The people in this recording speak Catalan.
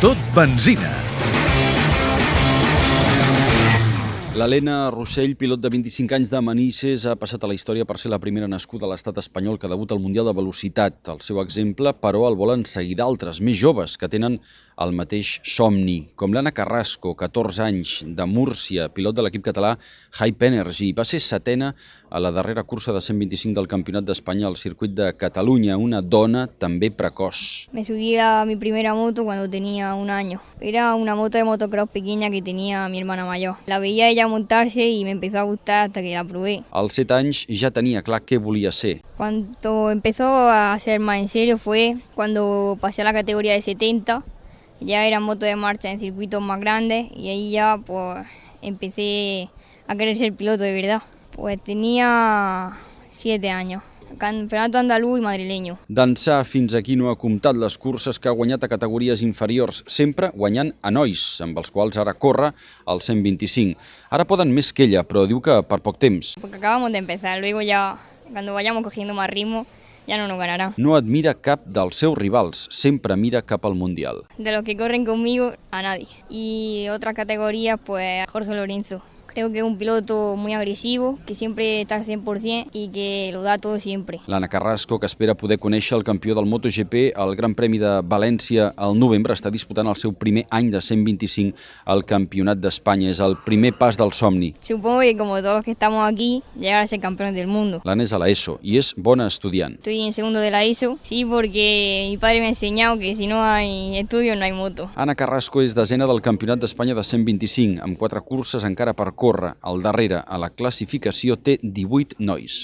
Tot benzina. L'Helena Rossell, pilot de 25 anys de Manises, ha passat a la història per ser la primera nascuda a l'estat espanyol que debuta al Mundial de Velocitat. El seu exemple, però, el volen seguir d'altres, més joves, que tenen el mateix somni, com l'Anna Carrasco, 14 anys, de Múrcia, pilot de l'equip català Hype Energy. Va ser setena a la darrera cursa de 125 del Campionat d'Espanya al circuit de Catalunya, una dona també precoç. Me subí a mi primera moto cuando tenía un año. Era una moto de motocross pequeña que tenía mi hermana mayor. La veía ella montarse y me empezó a gustar hasta que la probé. Als 7 anys ja tenia clar què volia ser. Cuando empezó a ser más en serio fue cuando pasé a la categoría de 70. Ya era moto de marcha en circuitos más grandes y ahí ya pues empecé a querer ser piloto de verdad. Pues tenía 7 años. Campeonato andaluz i madrileño. D'ençà fins aquí no ha comptat les curses que ha guanyat a categories inferiors, sempre guanyant a nois, amb els quals ara corre al 125. Ara poden més que ella, però diu que per poc temps. Porque acabamos de empezar, luego ya cuando vayamos cogiendo más ritmo ya no nos ganará. No admira cap dels seus rivals, sempre mira cap al Mundial. De los que corren conmigo, a nadie. Y otras categorías, pues Jorge Lorenzo. Creo que es un piloto muy agresivo, que siempre está al 100% y que lo da todo siempre. L'Anna Carrasco, que espera poder conèixer el campió del MotoGP al Gran Premi de València al novembre, està disputant el seu primer any de 125 al Campionat d'Espanya. És el primer pas del somni. Supongo que como todos los que estamos aquí, llegar a ser campeones del mundo. L'Anna és a l'ESO i és bona estudiant. Estoy en segundo de la ISO, sí, porque mi padre me ha enseñado que si no hay estudio no hay moto. Anna Carrasco és desena del Campionat d'Espanya de 125, amb quatre curses encara per córrer. Al darrere, a la classificació, té 18 nois.